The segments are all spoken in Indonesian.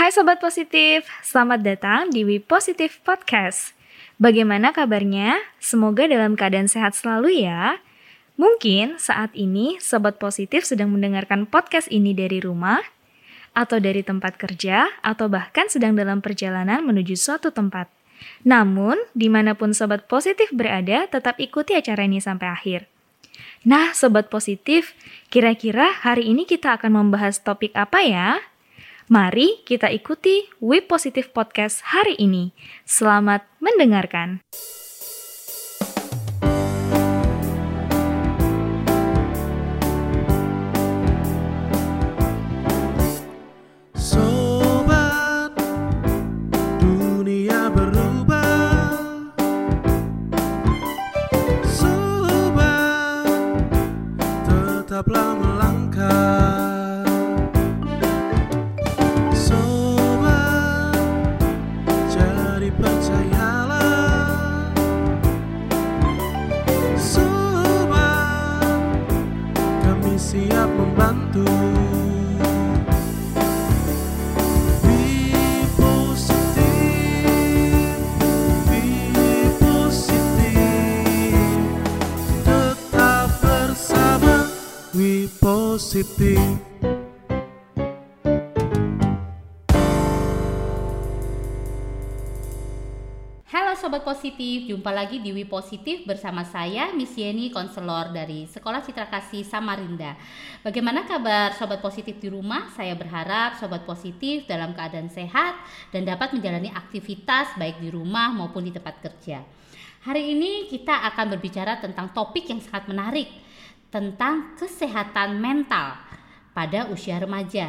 Hai Sobat Positif, selamat datang di We Positive Podcast. Bagaimana kabarnya? Semoga dalam keadaan sehat selalu ya. Mungkin saat ini Sobat Positif sedang mendengarkan podcast ini dari rumah, atau dari tempat kerja, atau bahkan sedang dalam perjalanan menuju suatu tempat. Namun, di mana pun Sobat Positif berada, tetap ikuti acara ini sampai akhir. Nah, Sobat Positif, kira-kira hari ini kita akan membahas topik apa ya? Mari kita ikuti We Positive Podcast hari ini. Selamat mendengarkan. Sobat, Sobat Positif, jumpa lagi di Wi Positif bersama saya Miss Yeni, konselor dari Sekolah Citra Kasih Samarinda. Bagaimana kabar Sobat Positif di rumah? Saya berharap Sobat Positif dalam keadaan sehat dan dapat menjalani aktivitas baik di rumah maupun di tempat kerja. Hari ini kita akan berbicara tentang topik yang sangat menarik, tentang kesehatan mental pada usia remaja.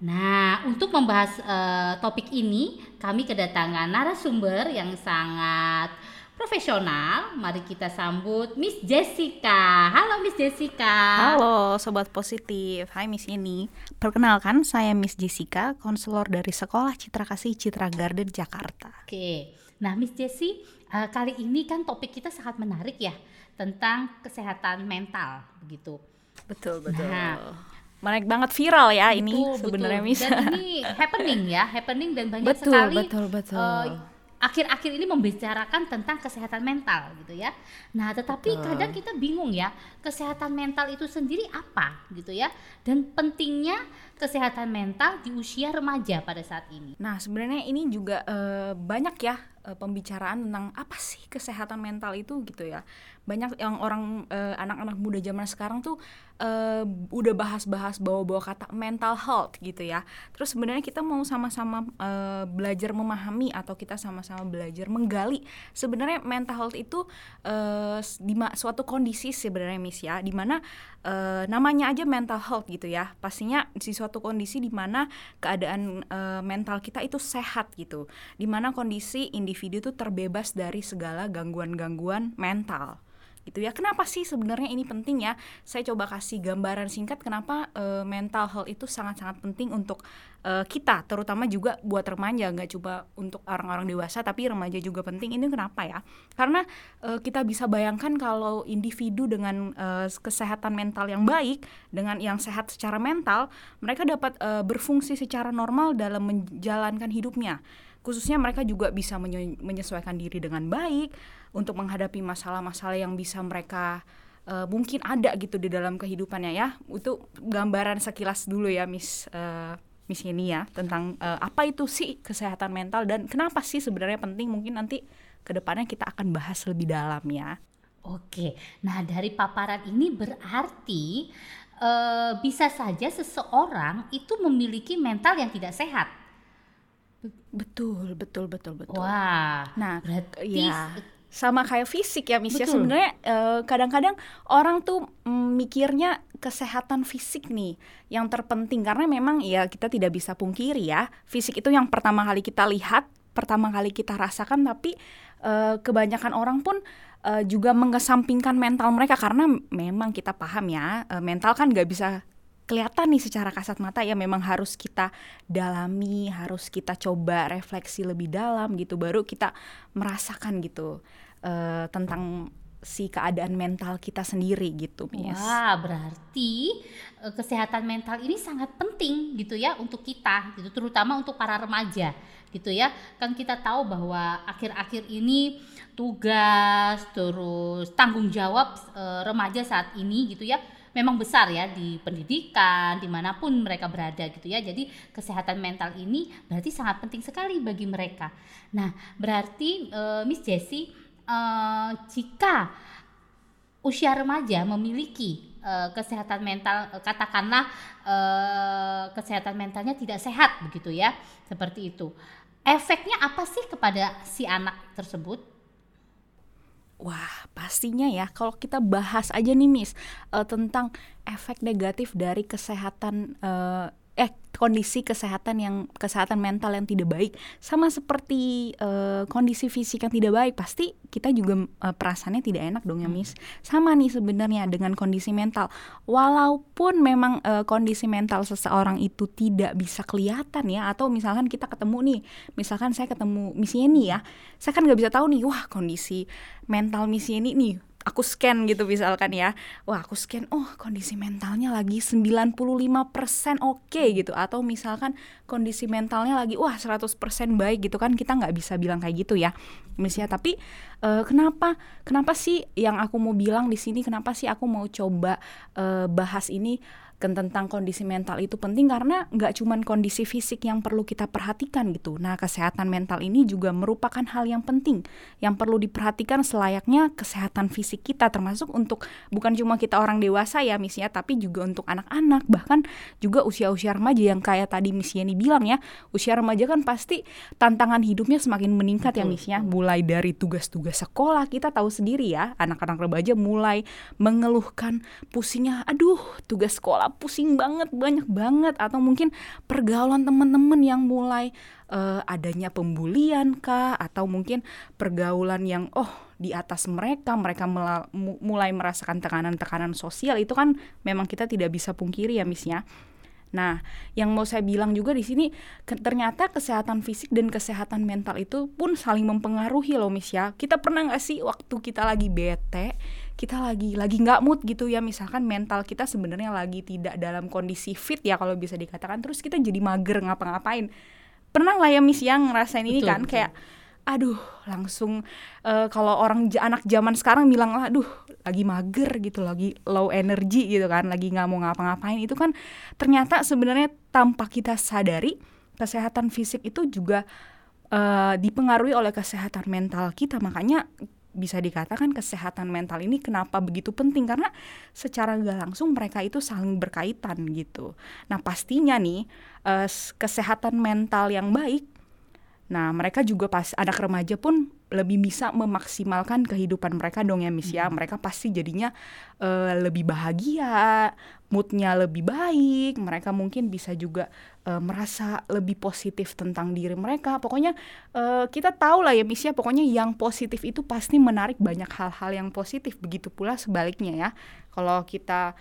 Nah, untuk membahas eh, topik ini, kami kedatangan narasumber yang sangat profesional. Mari kita sambut Miss Jessica. Halo Miss Jessica. Halo Sobat Positif, hai Miss Yeni Perkenalkan saya Miss Jessica, konselor dari Sekolah Citra Kasih Citra Garden Jakarta Oke. Nah, Miss Jessi, eh, kali ini kan topik kita sangat menarik ya tentang kesehatan mental begitu. Betul, Nah. Menarik banget viral ya ini Betul, sebenarnya betul. Miss Dan ini happening ya, happening dan banyak Betul, sekali betul, betul. eh, akhir-akhir ini membicarakan tentang kesehatan mental gitu ya. Nah, tetapi Betul. kadang kita bingung ya, kesehatan mental itu sendiri apa gitu ya. Dan pentingnya kesehatan mental di usia remaja pada saat ini. Nah sebenarnya ini juga eh, banyak ya eh, pembicaraan tentang apa sih kesehatan mental itu gitu ya Banyak yang orang eh, anak-anak muda zaman sekarang tuh eh, udah bahas-bahas bawa-bawa kata mental health gitu ya. Terus sebenarnya kita mau sama-sama eh, belajar memahami atau kita sama-sama belajar menggali Sebenarnya mental health itu s- di suatu kondisi sebenarnya Miss ya. Di mana eh, namanya aja mental health gitu ya. Pastinya di suatu kondisi di mana keadaan eh, mental kita itu sehat gitu. Di mana kondisi individu itu terbebas dari segala gangguan-gangguan mental gitu ya. Kenapa sih sebenarnya ini penting ya? Saya coba kasih gambaran singkat kenapa eh, mental health itu sangat-sangat penting untuk eh, kita terutama juga buat remaja nggak cuma untuk orang-orang dewasa tapi remaja juga penting. Ini kenapa ya? Karena eh, kita bisa bayangkan kalau individu dengan eh, kesehatan mental yang baik dengan yang sehat secara mental mereka dapat eh, berfungsi secara normal dalam menjalankan hidupnya. Khususnya mereka juga bisa menye- menyesuaikan diri dengan baik untuk menghadapi masalah-masalah yang bisa mereka eh, mungkin ada gitu di dalam kehidupannya ya. Itu gambaran sekilas dulu ya Miss eh, Miss ini ya tentang eh, apa itu sih kesehatan mental dan kenapa sih sebenarnya penting mungkin nanti ke depannya kita akan bahas lebih dalam ya. Oke, nah dari paparan ini berarti eh, bisa saja seseorang itu memiliki mental yang tidak sehat. betul betul betul betul. Wah, Nah, berarti ya sama kayak fisik ya Miss ya. Betul. sebenarnya eh, kadang-kadang orang tuh mm, mikirnya kesehatan fisik nih yang terpenting. Karena memang ya kita tidak bisa pungkiri ya fisik itu yang pertama kali kita lihat pertama kali kita rasakan. Tapi eh, kebanyakan orang pun eh, juga mengesampingkan mental mereka. Karena memang kita paham ya eh, mental kan nggak bisa kelihatan nih secara kasat mata. Ya memang harus kita dalami, harus kita coba refleksi lebih dalam gitu baru kita merasakan gitu eh, tentang si keadaan mental kita sendiri gitu, Miss. Wah, berarti eh, kesehatan mental ini sangat penting gitu ya untuk kita, gitu terutama untuk para remaja gitu ya. Kan kita tahu bahwa akhir-akhir ini tugas terus tanggung jawab eh, remaja saat ini gitu ya memang besar ya di pendidikan di mana pun mereka berada gitu ya jadi kesehatan mental ini berarti sangat penting sekali bagi mereka nah berarti eh, Miss Jessie eh, jika usia remaja memiliki eh, kesehatan mental eh, katakanlah eh, kesehatan mentalnya tidak sehat begitu ya seperti itu. Efeknya apa sih kepada si anak tersebut? Wah, pastinya ya. Kalau kita bahas aja nih Miss eh, tentang efek negatif dari kesehatan eh, eh kondisi kesehatan yang kesehatan mental yang tidak baik sama seperti eh, kondisi fisik yang tidak baik pasti kita juga eh, perasaannya tidak enak dong ya Miss. Sama nih sebenarnya dengan kondisi mental. Walaupun memang eh, kondisi mental seseorang itu tidak bisa kelihatan ya atau misalkan kita ketemu nih, misalkan saya ketemu Miss Yeni ya, saya kan nggak bisa tahu nih wah kondisi mental Miss Yeni nih aku scan gitu misalkan ya. Wah aku scan oh kondisi mentalnya lagi 95% oke gitu. Atau misalkan kondisi mentalnya lagi wah 100% baik gitu kan. Kita nggak bisa bilang kayak gitu ya. Misalnya tapi eh, kenapa kenapa sih yang aku mau bilang di sini kenapa sih aku mau coba eh, bahas ini tentang kondisi mental itu penting karena nggak cuman kondisi fisik yang perlu kita perhatikan gitu. Nah, kesehatan mental ini juga merupakan hal yang penting yang perlu diperhatikan selayaknya kesehatan fisik kita termasuk untuk bukan cuma kita orang dewasa ya Miss ya, tapi juga untuk anak-anak bahkan juga usia-usia remaja yang kayak tadi Miss Yeni bilang ya, usia remaja kan pasti tantangan hidupnya semakin meningkat ya Betul, Miss ya. Mulai dari tugas-tugas sekolah kita tahu sendiri ya, anak-anak remaja mulai mengeluhkan pusingnya, aduh tugas sekolah pusing banget, banyak banget atau mungkin pergaulan teman-teman yang mulai eh, adanya pembulian kah atau mungkin pergaulan yang oh di atas mereka mereka mulai merasakan tekanan-tekanan sosial itu kan memang kita tidak bisa pungkiri ya Miss ya. Nah, yang mau saya bilang juga di sini ke- ternyata kesehatan fisik dan kesehatan mental itu pun saling mempengaruhi loh Miss ya. Kita pernah nggak sih waktu kita lagi bete, kita lagi lagi nggak mood gitu ya, misalkan mental kita sebenarnya lagi tidak dalam kondisi fit ya kalau bisa dikatakan, terus kita jadi mager ngapa-ngapain. Pernah lah ya Miss yang ngerasain ini Betul, kan? betul. kayak aduh langsung eh, kalau orang anak zaman sekarang bilang aduh lagi mager gitu lagi low energy gitu kan lagi nggak mau ngapa-ngapain. Itu kan ternyata sebenarnya tanpa kita sadari kesehatan fisik itu juga eh, dipengaruhi oleh kesehatan mental kita. Makanya bisa dikatakan kesehatan mental ini kenapa begitu penting karena secara nggak langsung mereka itu saling berkaitan gitu. Nah pastinya nih eh, kesehatan mental yang baik Nah, mereka juga pas anak remaja pun lebih bisa memaksimalkan kehidupan mereka dong ya, Miss ya. Mereka pasti jadinya eh, lebih bahagia, moodnya lebih baik. Mereka mungkin bisa juga eh, merasa lebih positif tentang diri mereka. Pokoknya eh, kita tahu lah ya, Miss ya. Pokoknya yang positif itu pasti menarik banyak hal-hal yang positif. Begitu pula sebaliknya ya. Kalau kita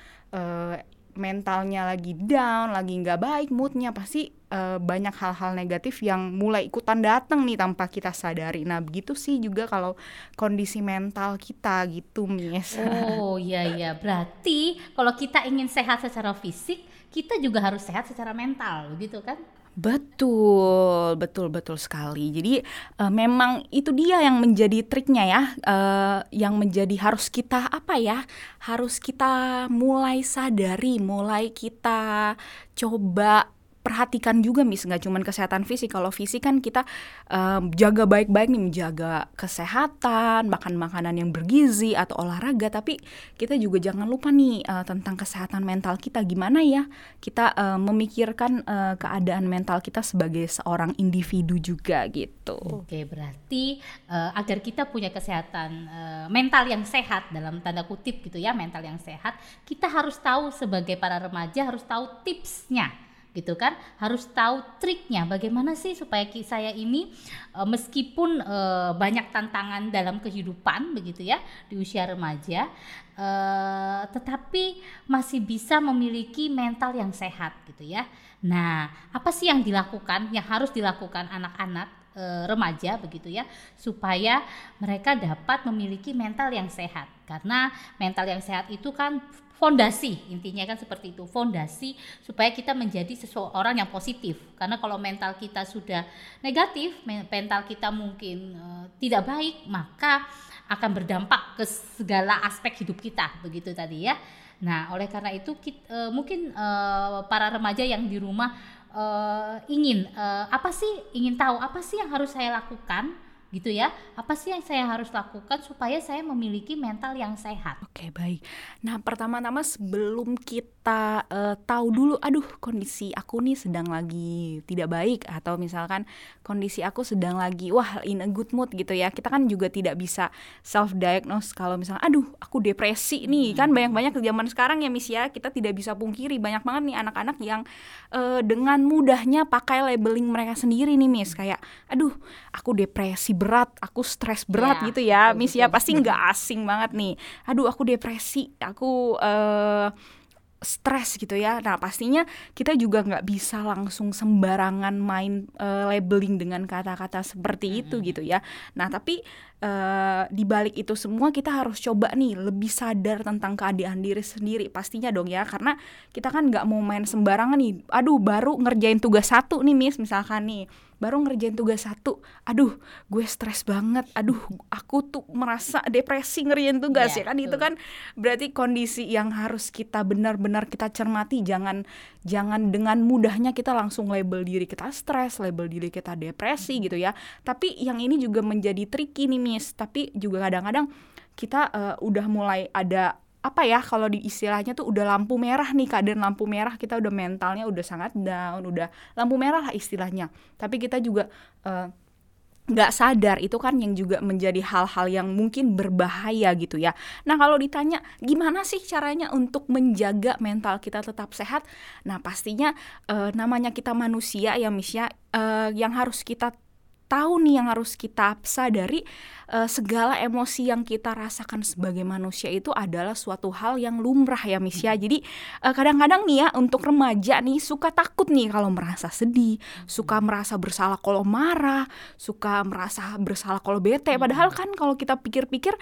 mentalnya lagi down, lagi nggak baik moodnya pasti eh, banyak hal-hal negatif yang mulai ikutan datang nih tanpa kita sadari. Nah begitu sih juga kalau kondisi mental kita gitu, Miss. Oh iya iya, berarti kalau kita ingin sehat secara fisik, kita juga harus sehat secara mental, begitu kan? Betul, betul, betul sekali. Jadi eh, memang itu dia yang menjadi triknya ya, eh, yang menjadi harus kita apa ya, harus kita mulai sadari, mulai kita coba perhatikan juga mis nggak cuman kesehatan fisik. Kalau fisik kan kita em, jaga baik-baik nih menjaga kesehatan makan makanan yang bergizi atau olahraga. Tapi kita juga jangan lupa nih eh, tentang kesehatan mental kita. Gimana ya kita eh, memikirkan eh, keadaan mental kita sebagai seorang individu juga gitu. Oke, berarti eh, agar kita punya kesehatan eh, mental yang sehat dalam tanda kutip gitu ya, mental yang sehat, kita harus tahu sebagai para remaja harus tahu tipsnya gitu kan harus tahu triknya. Bagaimana sih supaya saya ini eh, meskipun eh, banyak tantangan dalam kehidupan begitu ya di usia remaja eh, tetapi masih bisa memiliki mental yang sehat gitu ya. Nah apa sih yang dilakukan yang harus dilakukan anak-anak remaja begitu ya supaya mereka dapat memiliki mental yang sehat? Karena mental yang sehat itu kan fondasi intinya kan seperti itu. Fondasi supaya kita menjadi seseorang yang positif. Karena kalau mental kita sudah negatif men- mental kita mungkin eh, tidak baik maka akan berdampak ke segala aspek hidup kita begitu tadi ya. Nah oleh karena itu kit- eh, mungkin eh, para remaja yang di rumah eh, ingin eh, apa sih ingin tahu apa sih yang harus saya lakukan gitu ya. Apa sih yang saya harus lakukan supaya saya memiliki mental yang sehat? Oke baik. Nah pertama-tama sebelum kita eh, tahu dulu, aduh kondisi aku nih sedang lagi tidak baik atau misalkan kondisi aku sedang lagi wah in a good mood gitu ya. Kita kan juga tidak bisa self diagnose kalau misalnya, aduh aku depresi nih. Kan banyak-banyak di zaman sekarang ya Miss ya. Kita tidak bisa pungkiri. Banyak banget nih anak-anak yang eh, dengan mudahnya pakai labeling mereka sendiri nih Miss. Kayak, aduh aku depresi berat, aku stres berat Ya, gitu ya Miss ya pasti nggak asing banget nih. Aduh, aku depresi, aku eh stres gitu ya. Nah, pastinya kita juga nggak bisa langsung sembarangan main eh, labeling dengan kata-kata seperti itu gitu ya. Nah, tapi eh, di balik itu semua kita harus coba nih lebih sadar tentang keadaan diri sendiri pastinya dong ya karena kita kan nggak mau main sembarangan nih. Aduh, baru ngerjain tugas satu nih, Miss, misalkan nih baru ngerjain tugas satu aduh gue stres banget. Aduh aku tuh merasa depresi ngerjain tugas Iya, ya kan? Itu betul. kan berarti kondisi yang harus kita benar-benar kita cermati. Jangan jangan dengan mudahnya kita langsung label diri kita stres label diri kita depresi gitu ya. Tapi yang ini juga menjadi tricky nih miss. Tapi juga kadang-kadang kita eh, udah mulai ada apa ya kalau di istilahnya tuh udah lampu merah nih keadaan lampu merah kita udah mentalnya udah sangat down udah lampu merah lah istilahnya tapi kita juga nggak sadar itu kan yang juga menjadi hal-hal yang mungkin berbahaya gitu ya. Nah kalau ditanya gimana sih caranya untuk menjaga mental kita tetap sehat? Nah pastinya eh, namanya kita manusia ya Miss ya, eh, yang harus kita tahu nih yang harus kita sadari eh, segala emosi yang kita rasakan sebagai manusia itu adalah suatu hal yang lumrah ya Miss ya. Jadi eh, kadang-kadang nih ya untuk remaja nih suka takut nih kalau merasa sedih, suka merasa bersalah kalau marah, suka merasa bersalah kalau bete. Padahal kan kalau kita pikir-pikir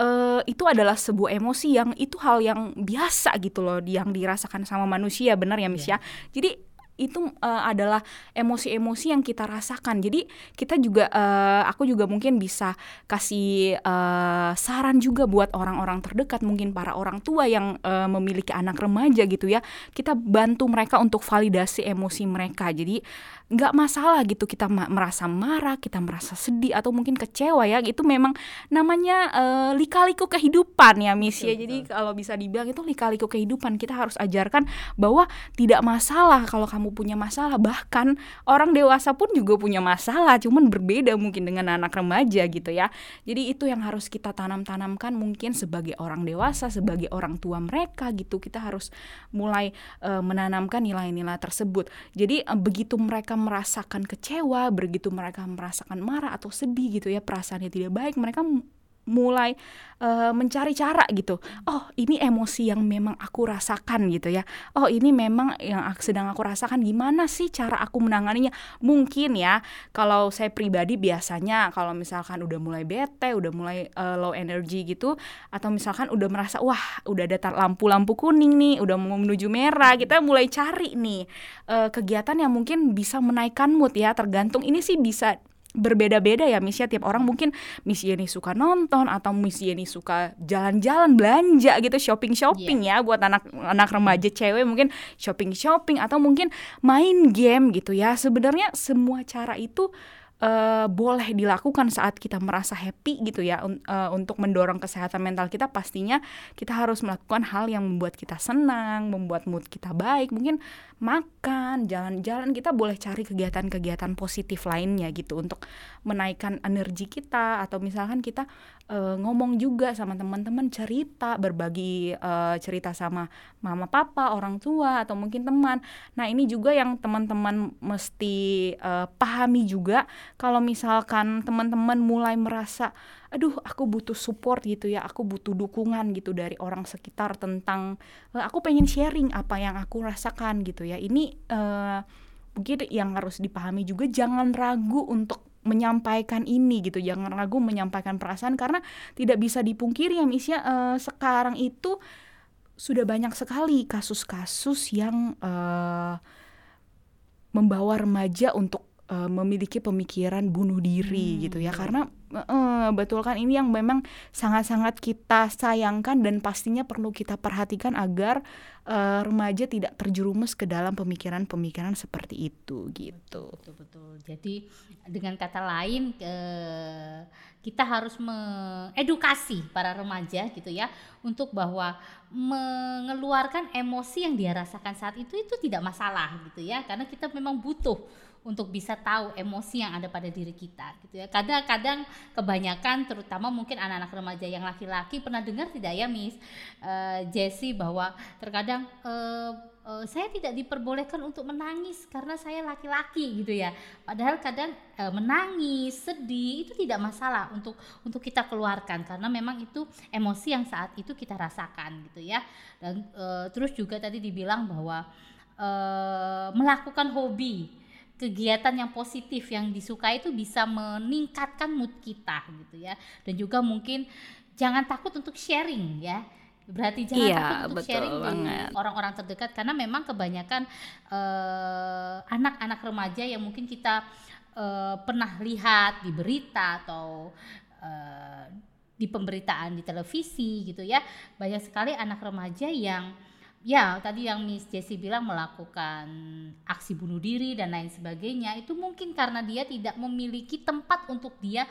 eh, itu adalah sebuah emosi yang itu hal yang biasa gitu loh yang dirasakan sama manusia, benar ya Miss ya. Jadi itu eh, adalah emosi-emosi yang kita rasakan. Jadi kita juga eh, aku juga mungkin bisa kasih eh, saran juga buat orang-orang terdekat, mungkin para orang tua yang eh, memiliki anak remaja gitu ya. Kita bantu mereka untuk validasi emosi mereka. Jadi nggak masalah gitu kita ma- merasa marah, kita merasa sedih atau mungkin kecewa ya. Itu memang namanya eh, lika-liku kehidupan ya, Miss ya. Jadi kalau bisa dibilang itu lika-liku kehidupan. Kita harus ajarkan bahwa tidak masalah kalau kamu punya masalah. Bahkan orang dewasa pun juga punya masalah, cuman berbeda mungkin dengan anak remaja gitu ya. Jadi itu yang harus kita tanam-tanamkan mungkin sebagai orang dewasa, sebagai orang tua mereka gitu. Kita harus mulai eh, menanamkan nilai-nilai tersebut. Jadi eh, begitu mereka merasakan kecewa, begitu mereka merasakan marah atau sedih gitu ya, perasaannya tidak baik, mereka mulai eh, mencari cara gitu. Oh, ini emosi yang memang aku rasakan gitu ya. Oh, ini memang yang sedang aku rasakan. Gimana sih cara aku menanganinya? Mungkin ya, kalau saya pribadi biasanya kalau misalkan udah mulai bete, udah mulai eh, low energy gitu, atau misalkan udah merasa wah udah ada lampu-lampu kuning nih, udah mau menuju merah, kita mulai cari nih eh, kegiatan yang mungkin bisa menaikkan mood ya. Tergantung ini sih bisa berbeda-beda ya Miss ya. Tiap orang mungkin Miss Yeni suka nonton atau Miss Yeni suka jalan-jalan belanja gitu shopping-shopping ya. Buat anak anak remaja cewek mungkin shopping-shopping atau mungkin main game gitu ya. Sebenarnya semua cara itu eh, boleh dilakukan saat kita merasa happy gitu ya un- eh, untuk mendorong kesehatan mental kita pastinya kita harus melakukan hal yang membuat kita senang membuat mood kita baik. Mungkin makan jalan-jalan kita boleh cari kegiatan-kegiatan positif lainnya gitu untuk menaikkan energi kita. Atau misalkan kita eh, ngomong juga sama teman-teman cerita berbagi eh, cerita sama mama papa orang tua atau mungkin teman. Nah ini juga yang teman-teman mesti eh, pahami juga kalau misalkan teman-teman mulai merasa aduh aku butuh support gitu ya aku butuh dukungan gitu dari orang sekitar tentang "Eh, aku pengen sharing apa yang aku rasakan gitu ya. Ini eh, mungkin yang harus dipahami juga jangan ragu untuk menyampaikan ini gitu. Jangan ragu menyampaikan perasaan karena tidak bisa dipungkiri ya Miss ya eh, sekarang itu sudah banyak sekali kasus-kasus yang eh, membawa remaja untuk eh, memiliki pemikiran bunuh diri Hmm, gitu ya iya. karena eh, betul kan ini yang memang sangat-sangat kita sayangkan dan pastinya perlu kita perhatikan agar eh, remaja tidak terjerumus ke dalam pemikiran-pemikiran seperti itu gitu. betul betul jadi dengan kata lain eh, kita harus mengedukasi para remaja gitu ya untuk bahwa mengeluarkan emosi yang dia rasakan saat itu itu tidak masalah gitu ya karena kita memang butuh untuk bisa tahu emosi yang ada pada diri kita gitu ya kadang-kadang kebanyakan terutama mungkin anak-anak remaja yang laki-laki pernah dengar tidak ya Miss eh, Jessie bahwa terkadang eh, saya tidak diperbolehkan untuk menangis karena saya laki-laki gitu ya. Padahal kadang menangis, sedih itu tidak masalah untuk untuk kita keluarkan karena memang itu emosi yang saat itu kita rasakan gitu ya. Dan eh, terus juga tadi dibilang bahwa eh, melakukan hobi kegiatan yang positif yang disukai itu bisa meningkatkan mood kita gitu ya. Dan juga mungkin jangan takut untuk sharing ya. Berarti jangan Iya, takut untuk sharing di banget. orang-orang terdekat karena memang kebanyakan eh, anak-anak remaja yang mungkin kita eh, pernah lihat di berita atau eh, di pemberitaan di televisi gitu ya. Banyak sekali anak remaja yang ya tadi yang Miss Jessie bilang melakukan aksi bunuh diri dan lain sebagainya itu mungkin karena dia tidak memiliki tempat untuk dia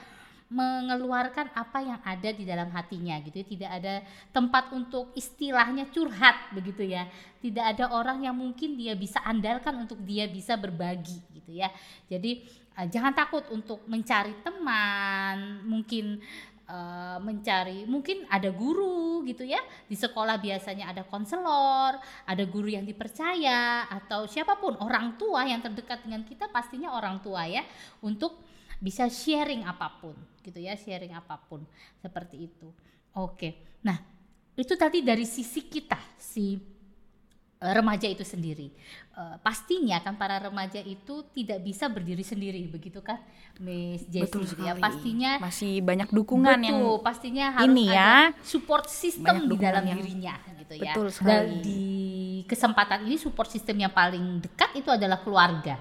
mengeluarkan apa yang ada di dalam hatinya gitu ya. tidak ada tempat untuk istilahnya curhat begitu ya tidak ada orang yang mungkin dia bisa andalkan untuk dia bisa berbagi gitu ya jadi eh, jangan takut untuk mencari teman mungkin eh, mencari mungkin ada guru gitu ya. Di sekolah biasanya ada konselor ada guru yang dipercaya atau siapa pun orang tua yang terdekat dengan kita pastinya orang tua ya untuk bisa sharing apa pun gitu ya sharing apa pun. Seperti itu. Oke. Nah itu tadi dari sisi kita si remaja itu sendiri Eh, pastinya kan para remaja itu tidak bisa berdiri sendiri begitu kan Miss Jessie Betul ya sekali. pastinya masih banyak dukungan yang Betul, pastinya harus ini ada ya. support system di dalam yang- dirinya gitu ya. Betul Dan sekali. di kesempatan ini support system yang paling dekat itu adalah keluarga.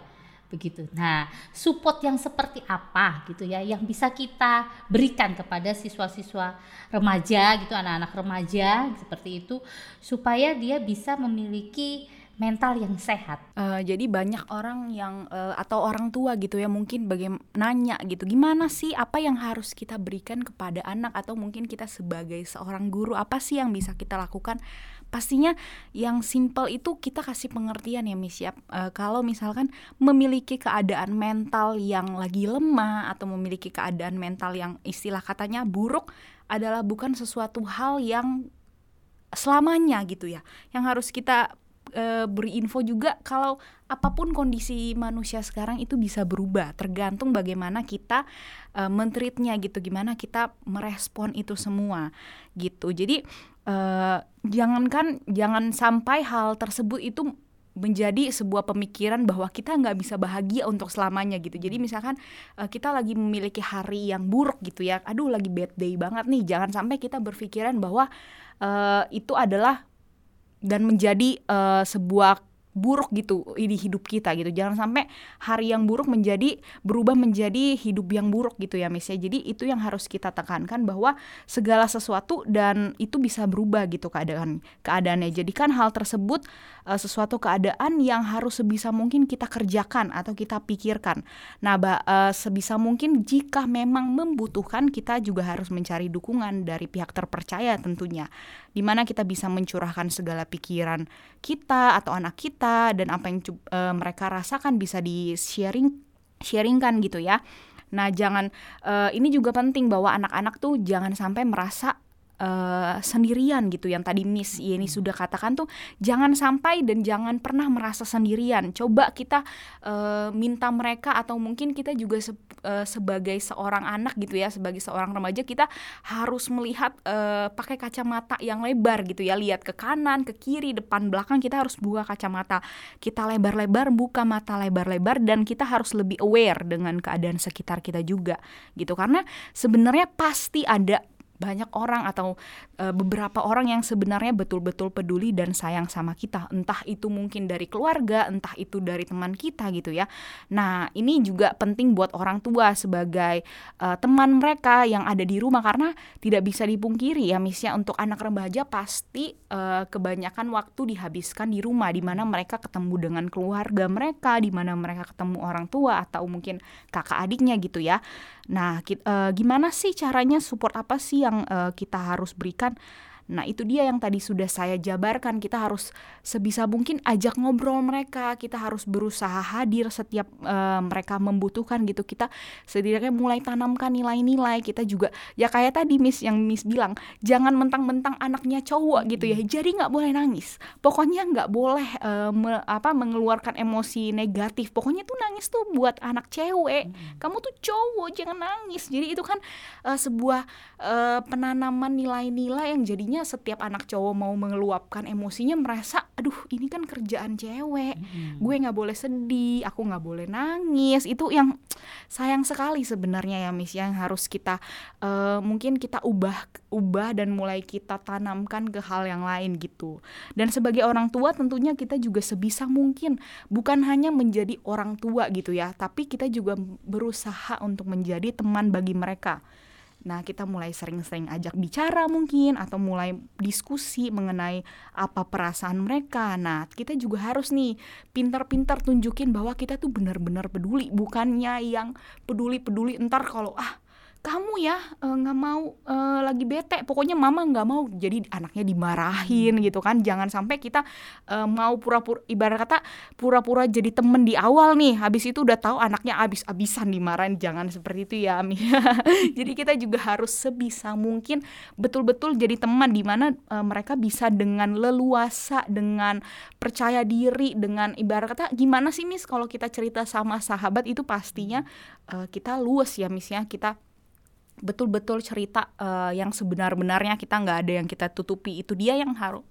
Begitu. Nah, support yang seperti apa gitu ya yang bisa kita berikan kepada siswa-siswa remaja gitu, anak-anak remaja seperti itu supaya dia bisa memiliki mental yang sehat. Eh, jadi banyak orang yang eh, atau orang tua gitu ya mungkin bagaimana nanya gitu gimana sih apa yang harus kita berikan kepada anak atau mungkin kita sebagai seorang guru apa sih yang bisa kita lakukan pastinya yang simple itu kita kasih pengertian ya Miss ya. Eh, kalau misalkan memiliki keadaan mental yang lagi lemah atau memiliki keadaan mental yang istilah katanya buruk adalah bukan sesuatu hal yang selamanya gitu ya yang harus kita eh, beri info juga kalau apa pun kondisi manusia sekarang itu bisa berubah tergantung bagaimana kita eh, mentreatnya gitu gimana kita merespon itu semua gitu. Jadi eh, jangankan jangan sampai hal tersebut itu menjadi sebuah pemikiran bahwa kita nggak bisa bahagia untuk selamanya gitu. Jadi misalkan eh, kita lagi memiliki hari yang buruk gitu ya aduh lagi bad day banget nih jangan sampai kita berpikiran bahwa eh, itu adalah dan menjadi eh, sebuah buruk gitu di hidup kita gitu. Jangan sampai hari yang buruk menjadi berubah menjadi hidup yang buruk gitu ya Miss ya. Jadi itu yang harus kita tekankan bahwa segala sesuatu dan itu bisa berubah gitu keadaan keadaannya. Jadikan hal tersebut eh, sesuatu keadaan yang harus sebisa mungkin kita kerjakan atau kita pikirkan nah ba- eh, sebisa mungkin jika memang membutuhkan kita juga harus mencari dukungan dari pihak terpercaya tentunya di mana kita bisa mencurahkan segala pikiran kita atau anak kita dan apa yang eh, mereka rasakan bisa di sharing sharingkan gitu ya. Nah, jangan eh, ini juga penting bahwa anak-anak tuh jangan sampai merasa eh, sendirian gitu yang tadi Miss Yeni sudah katakan tuh jangan sampai dan jangan pernah merasa sendirian. Coba kita eh, minta mereka atau mungkin kita juga se- eh, sebagai seorang anak gitu ya sebagai seorang remaja kita harus melihat eh, pakai kacamata yang lebar gitu ya. Lihat ke kanan ke kiri depan belakang kita harus buka kacamata. Kita lebar-lebar buka mata lebar-lebar dan kita harus lebih aware dengan keadaan sekitar kita juga gitu. Karena sebenarnya pasti ada banyak orang atau e, beberapa orang yang sebenarnya betul-betul peduli dan sayang sama kita. Entah itu mungkin dari keluarga entah itu dari teman kita gitu ya. Nah ini juga penting buat orang tua sebagai e, teman mereka yang ada di rumah. Karena tidak bisa dipungkiri ya misalnya untuk anak remaja pasti e, kebanyakan waktu dihabiskan di rumah di mana mereka ketemu dengan keluarga mereka di mana mereka ketemu orang tua atau mungkin kakak adiknya gitu ya. Nah e, gimana sih caranya support apa sih yang e, kita harus berikan Nah, itu dia yang tadi sudah saya jabarkan. Kita harus sebisa mungkin ajak ngobrol mereka. Kita harus berusaha hadir setiap eh, mereka membutuhkan gitu. Kita setidaknya mulai tanamkan nilai-nilai. Kita juga ya kayak tadi Miss yang Miss bilang, jangan mentang-mentang anaknya cowok gitu ya. Jadi nggak boleh nangis. Pokoknya nggak boleh eh, me- apa mengeluarkan emosi negatif. Pokoknya tuh nangis tuh buat anak cewek. Kamu tuh cowok, jangan nangis. Jadi itu kan eh, sebuah eh, penanaman nilai-nilai yang jadinya setiap anak cowok mau mengeluapkan emosinya merasa aduh ini kan kerjaan cewek. Gue nggak boleh sedih aku nggak boleh nangis. Itu yang sayang sekali sebenarnya ya Miss yang harus kita eh, mungkin kita ubah ubah dan mulai kita tanamkan ke hal yang lain gitu. Dan sebagai orang tua tentunya kita juga sebisa mungkin bukan hanya menjadi orang tua gitu ya tapi kita juga berusaha untuk menjadi teman bagi mereka Nah, kita mulai sering-sering ajak bicara mungkin atau mulai diskusi mengenai apa perasaan mereka. Nah, kita juga harus nih pintar-pintar tunjukin bahwa kita tuh benar-benar peduli, bukannya yang peduli-peduli entar kalau ah kamu ya eh, nggak mau eh, lagi bete. Pokoknya mama nggak mau jadi anaknya dimarahin gitu kan. Jangan sampai kita eh, mau pura-pura ibarat kata pura-pura jadi temen di awal nih. Habis itu udah tahu anaknya abis-abisan dimarahin. Jangan seperti itu ya Ami. Jadi kita juga harus sebisa mungkin betul-betul jadi teman di mana eh, mereka bisa dengan leluasa dengan percaya diri dengan ibarat kata gimana sih Miss kalau kita cerita sama sahabat? Itu pastinya eh, kita luas ya Miss ya. Kita betul-betul cerita eh, yang sebenar-benarnya kita nggak ada yang kita tutupi. Itu dia yang harus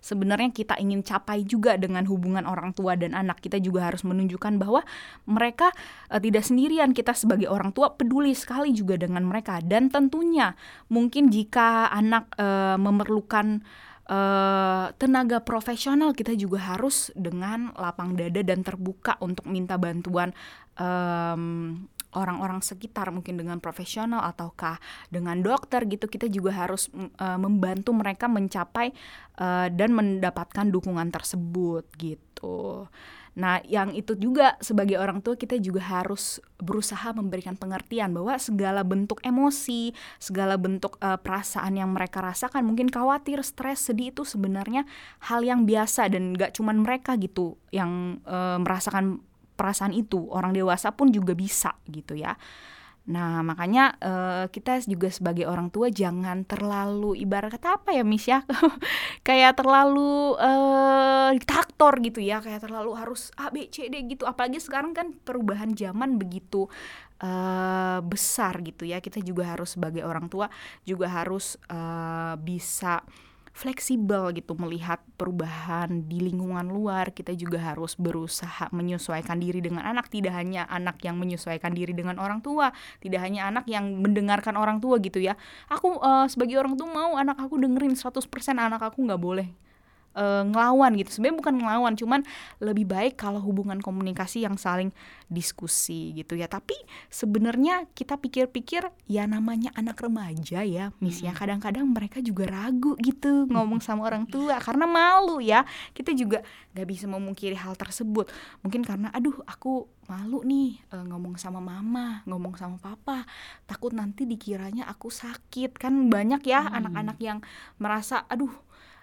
sebenarnya kita ingin capai juga dengan hubungan orang tua dan anak. Kita juga harus menunjukkan bahwa mereka eh, tidak sendirian. Kita sebagai orang tua peduli sekali juga dengan mereka. Dan tentunya mungkin jika anak eh, memerlukan eh, tenaga profesional kita juga harus dengan lapang dada dan terbuka untuk minta bantuan em, orang-orang sekitar mungkin dengan profesional ataukah dengan dokter gitu kita juga harus eh, membantu mereka mencapai eh, dan mendapatkan dukungan tersebut gitu. Nah, yang itu juga sebagai orang tua kita juga harus berusaha memberikan pengertian bahwa segala bentuk emosi, segala bentuk eh, perasaan yang mereka rasakan, mungkin khawatir, stres, sedih itu sebenarnya hal yang biasa dan gak cuman mereka gitu yang eh, merasakan perasaan itu, orang dewasa pun juga bisa gitu ya. Nah, makanya eh, kita juga sebagai orang tua jangan terlalu ibarat kata apa ya, Miss ya? kayak terlalu eh diktator gitu ya, kayak terlalu harus A B C D gitu. Apalagi sekarang kan perubahan zaman begitu eh besar gitu ya. Kita juga harus sebagai orang tua juga harus eh bisa fleksibel gitu melihat perubahan di lingkungan luar. Kita juga harus berusaha menyesuaikan diri dengan anak. Tidak hanya anak yang menyesuaikan diri dengan orang tua tidak hanya anak yang mendengarkan orang tua gitu ya. Aku eh, sebagai orang tua mau anak aku dengerin 100% anak aku nggak boleh eh, ngelawan gitu. Sebenarnya bukan ngelawan cuman lebih baik kalau hubungan komunikasi yang saling diskusi gitu ya. Tapi sebenarnya kita pikir-pikir ya namanya anak remaja ya Miss ya. Kadang-kadang mereka juga ragu gitu ngomong sama orang tua karena malu ya. Kita juga nggak bisa memungkiri hal tersebut. Mungkin karena aduh aku malu nih eh, ngomong sama mama ngomong sama papa. Takut nanti dikiranya aku sakit. Kan banyak ya anak-anak yang merasa aduh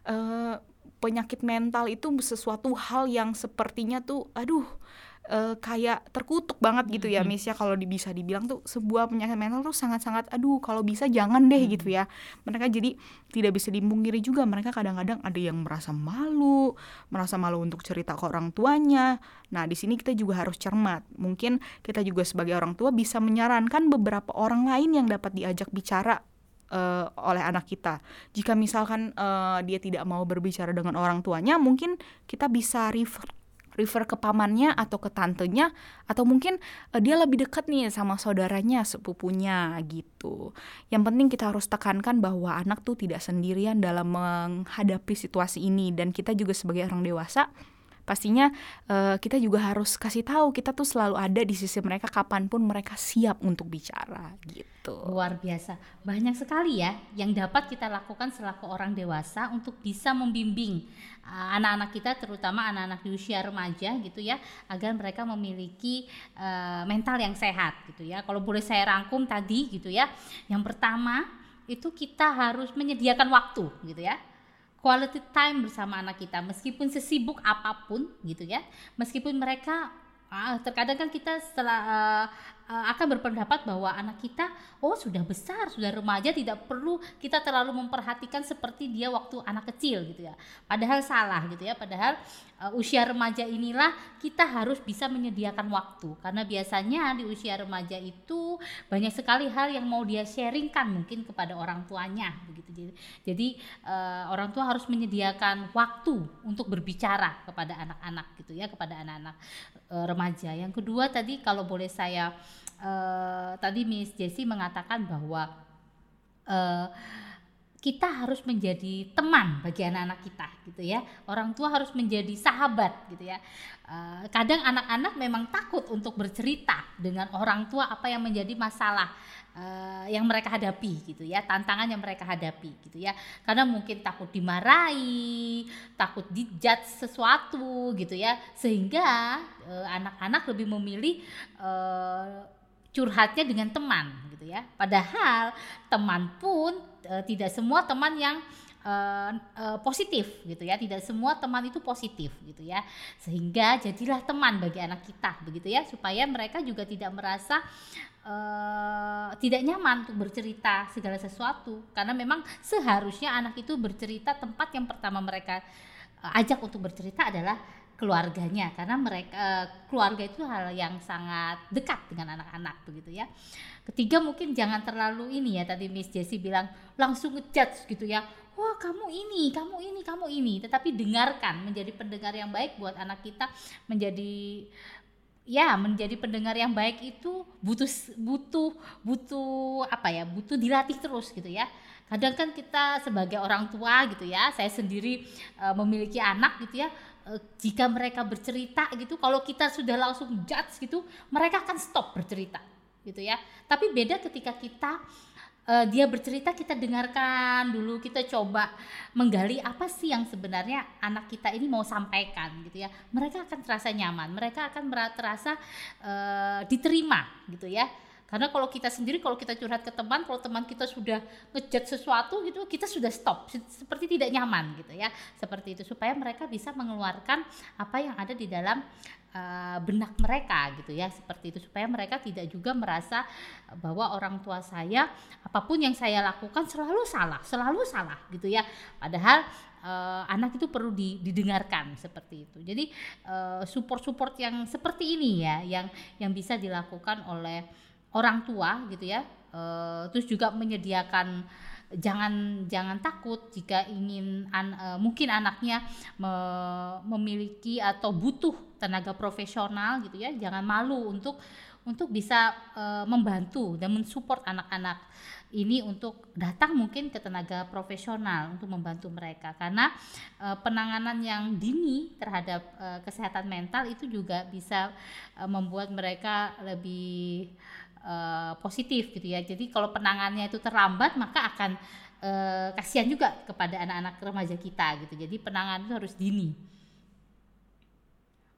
eh, penyakit mental itu sesuatu hal yang sepertinya tuh aduh eh, kayak terkutuk banget gitu ya Miss ya. Kalau bisa dibilang tuh sebuah penyakit mental tuh sangat-sangat aduh kalau bisa jangan deh gitu ya. Mereka jadi tidak bisa dipungkiri juga mereka kadang-kadang ada yang merasa malu merasa malu untuk cerita ke orang tuanya. Nah di sini kita juga harus cermat. Mungkin kita juga sebagai orang tua bisa menyarankan beberapa orang lain yang dapat diajak bicara eh, oleh anak kita. Jika misalkan eh, dia tidak mau berbicara dengan orang tuanya, mungkin kita bisa refer refer ke pamannya atau ke tantenya atau mungkin eh, dia lebih dekat nih sama saudaranya, sepupunya gitu. Yang penting kita harus tekankan bahwa anak tuh tidak sendirian dalam menghadapi situasi ini dan kita juga sebagai orang dewasa pastinya eh, kita juga harus kasih tahu kita tuh selalu ada di sisi mereka kapan pun mereka siap untuk bicara gitu. Luar biasa. Banyak sekali ya yang dapat kita lakukan selaku orang dewasa untuk bisa membimbing uh, anak-anak kita terutama anak-anak di usia remaja gitu ya agar mereka memiliki uh, mental yang sehat gitu ya. Kalau boleh saya rangkum tadi gitu ya. Yang pertama itu kita harus menyediakan waktu gitu ya quality time bersama anak kita. Meskipun sesibuk apa pun gitu ya. Meskipun mereka ah, terkadang kan kita setelah eh, akan berpendapat bahwa anak kita oh sudah besar sudah remaja tidak perlu kita terlalu memperhatikan seperti dia waktu anak kecil gitu ya. Padahal salah gitu ya. Padahal eh, usia remaja inilah kita harus bisa menyediakan waktu. Karena biasanya di usia remaja itu banyak sekali hal yang mau dia sharingkan mungkin kepada orang tuanya begitu. Jadi jadi eh, orang tua harus menyediakan waktu untuk berbicara kepada anak-anak gitu ya kepada anak-anak eh, remaja. Yang kedua tadi kalau boleh saya eh, tadi Miss Jessie mengatakan bahwa eh, kita harus menjadi teman bagi anak-anak kita gitu ya. Orang tua harus menjadi sahabat gitu ya. Eh, kadang anak-anak memang takut untuk bercerita dengan orang tua apa yang menjadi masalah eh, yang mereka hadapi gitu ya tantangan yang mereka hadapi gitu ya. Karena mungkin takut dimarahi takut dijudge sesuatu gitu ya. Sehingga eh, anak-anak lebih memilih eh, curhatnya dengan teman gitu ya. Padahal teman pun eh, tidak semua teman yang eh, eh, positif gitu ya. Tidak semua teman itu positif gitu ya. Sehingga jadilah teman bagi anak kita begitu ya. Supaya mereka juga tidak merasa eh, tidak nyaman untuk bercerita segala sesuatu karena memang seharusnya anak itu bercerita tempat yang pertama mereka eh, ajak untuk bercerita adalah keluarganya karena mereka eh, keluarga itu hal yang sangat dekat dengan anak-anak begitu ya. Ketiga mungkin jangan terlalu ini ya tadi Miss Jessie bilang langsung ngejudge gitu ya. Wah, kamu ini, kamu ini, kamu ini. Tetapi dengarkan menjadi pendengar yang baik buat anak kita menjadi ya menjadi pendengar yang baik itu butuh butuh butuh apa ya butuh dilatih terus gitu ya. Kadang kan kita sebagai orang tua gitu ya saya sendiri eh, memiliki anak gitu ya eh, jika mereka bercerita gitu kalau kita sudah langsung judge gitu mereka akan stop bercerita gitu ya. Tapi beda ketika kita eh, dia bercerita kita dengarkan dulu kita coba menggali apa sih yang sebenarnya anak kita ini mau sampaikan gitu ya. Mereka akan terasa nyaman mereka akan terasa eh, diterima gitu ya karena kalau kita sendiri kalau kita curhat ke teman kalau teman kita sudah ngejudge sesuatu gitu kita sudah stop. Se- seperti tidak nyaman gitu ya. Seperti itu. Supaya mereka bisa mengeluarkan apa yang ada di dalam eh, benak mereka gitu ya. Seperti itu. Supaya mereka tidak juga merasa bahwa orang tua saya apa pun yang saya lakukan selalu salah selalu salah gitu ya. Padahal eh, anak itu perlu di- didengarkan seperti itu. Jadi eh, support-support yang seperti ini ya yang yang bisa dilakukan oleh orang tua gitu ya Eh, terus juga menyediakan jangan jangan takut jika ingin an- eh, mungkin anaknya me- memiliki atau butuh tenaga profesional gitu ya jangan malu untuk untuk bisa eh, membantu dan mensupport anak-anak ini untuk datang mungkin ke tenaga profesional untuk membantu mereka. Karena eh, penanganan yang dini terhadap eh, kesehatan mental itu juga bisa eh, membuat mereka lebih eh, positif gitu ya. Jadi kalau penanganannya itu terlambat maka akan eh, kasihan juga kepada anak-anak remaja kita gitu. Jadi penanganan itu harus dini.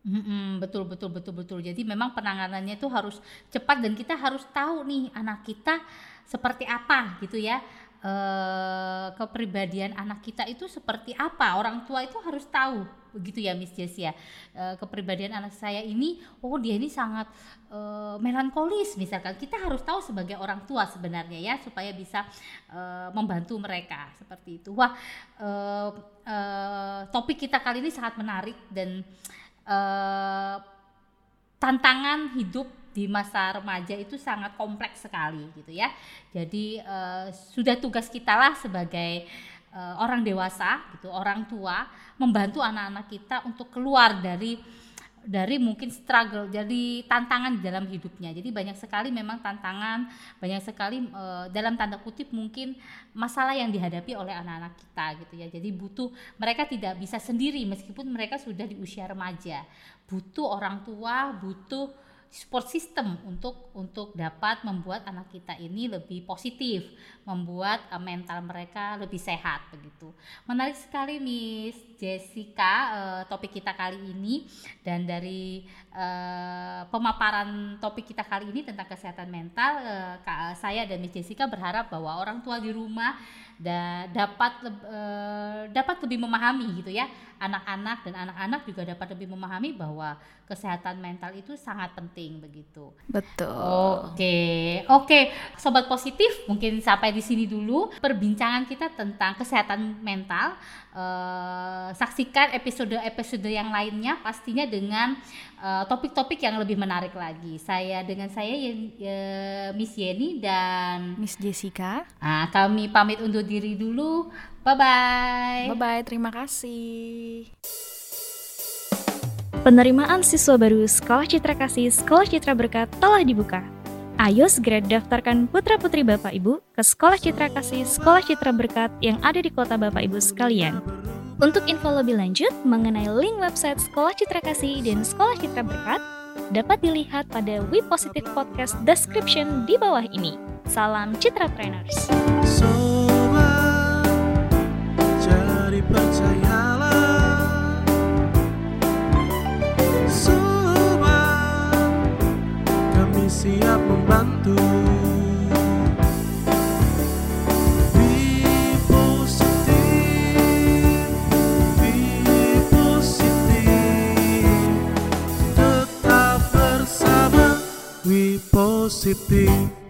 Mm-mm, betul betul betul betul. Jadi memang penanganannya itu harus cepat dan kita harus tahu nih anak kita seperti apa gitu ya. Eh, kepribadian anak kita itu seperti apa? Orang tua itu harus tahu begitu ya Miss Jessia. Eh, kepribadian anak saya ini oh dia ini sangat eh, melankolis misalkan. Kita harus tahu sebagai orang tua sebenarnya ya supaya bisa eh, membantu mereka seperti itu. Wah eh, eh, topik kita kali ini sangat menarik dan eh, tantangan hidup di masa remaja itu sangat kompleks sekali gitu ya. Jadi eh, sudah tugas kita lah sebagai eh, orang dewasa gitu, orang tua membantu anak-anak kita untuk keluar dari dari mungkin struggle jadi tantangan di dalam hidupnya. Jadi banyak sekali memang tantangan, banyak sekali eh, dalam tanda kutip mungkin masalah yang dihadapi oleh anak-anak kita gitu ya. Jadi butuh mereka tidak bisa sendiri meskipun mereka sudah di usia remaja. Butuh orang tua, butuh support system untuk untuk dapat membuat anak kita ini lebih positif, membuat eh, mental mereka lebih sehat begitu. Menarik sekali Miss Jessica eh, topik kita kali ini dan dari eh, pemaparan topik kita kali ini tentang kesehatan mental Kak- saya dan Miss Jessica berharap bahwa orang tua di rumah da- dapat eh, dapat lebih memahami gitu ya anak-anak dan anak-anak juga dapat lebih memahami bahwa kesehatan mental itu sangat penting begitu. Betul. Oke, oke, sobat positif, mungkin sampai di sini dulu perbincangan kita tentang kesehatan mental. Eh, saksikan episode-episode yang lainnya, pastinya dengan eh, topik-topik yang lebih menarik lagi. Saya dengan saya eh, Miss Yeni dan Miss Jessica. ah, kami pamit undur diri dulu. Bye bye. Bye bye, terima kasih. Penerimaan siswa baru Sekolah Citra Kasih Sekolah Citra Berkat telah dibuka. Ayo segera daftarkan putra-putri Bapak Ibu ke Sekolah Citra Kasih Sekolah Citra Berkat yang ada di kota Bapak Ibu sekalian. Untuk info lebih lanjut mengenai link website Sekolah Citra Kasih dan Sekolah Citra Berkat, dapat dilihat pada We Positive Podcast description di bawah ini. Salam Citra Trainers. Siap membantu Tetap bersama We Positif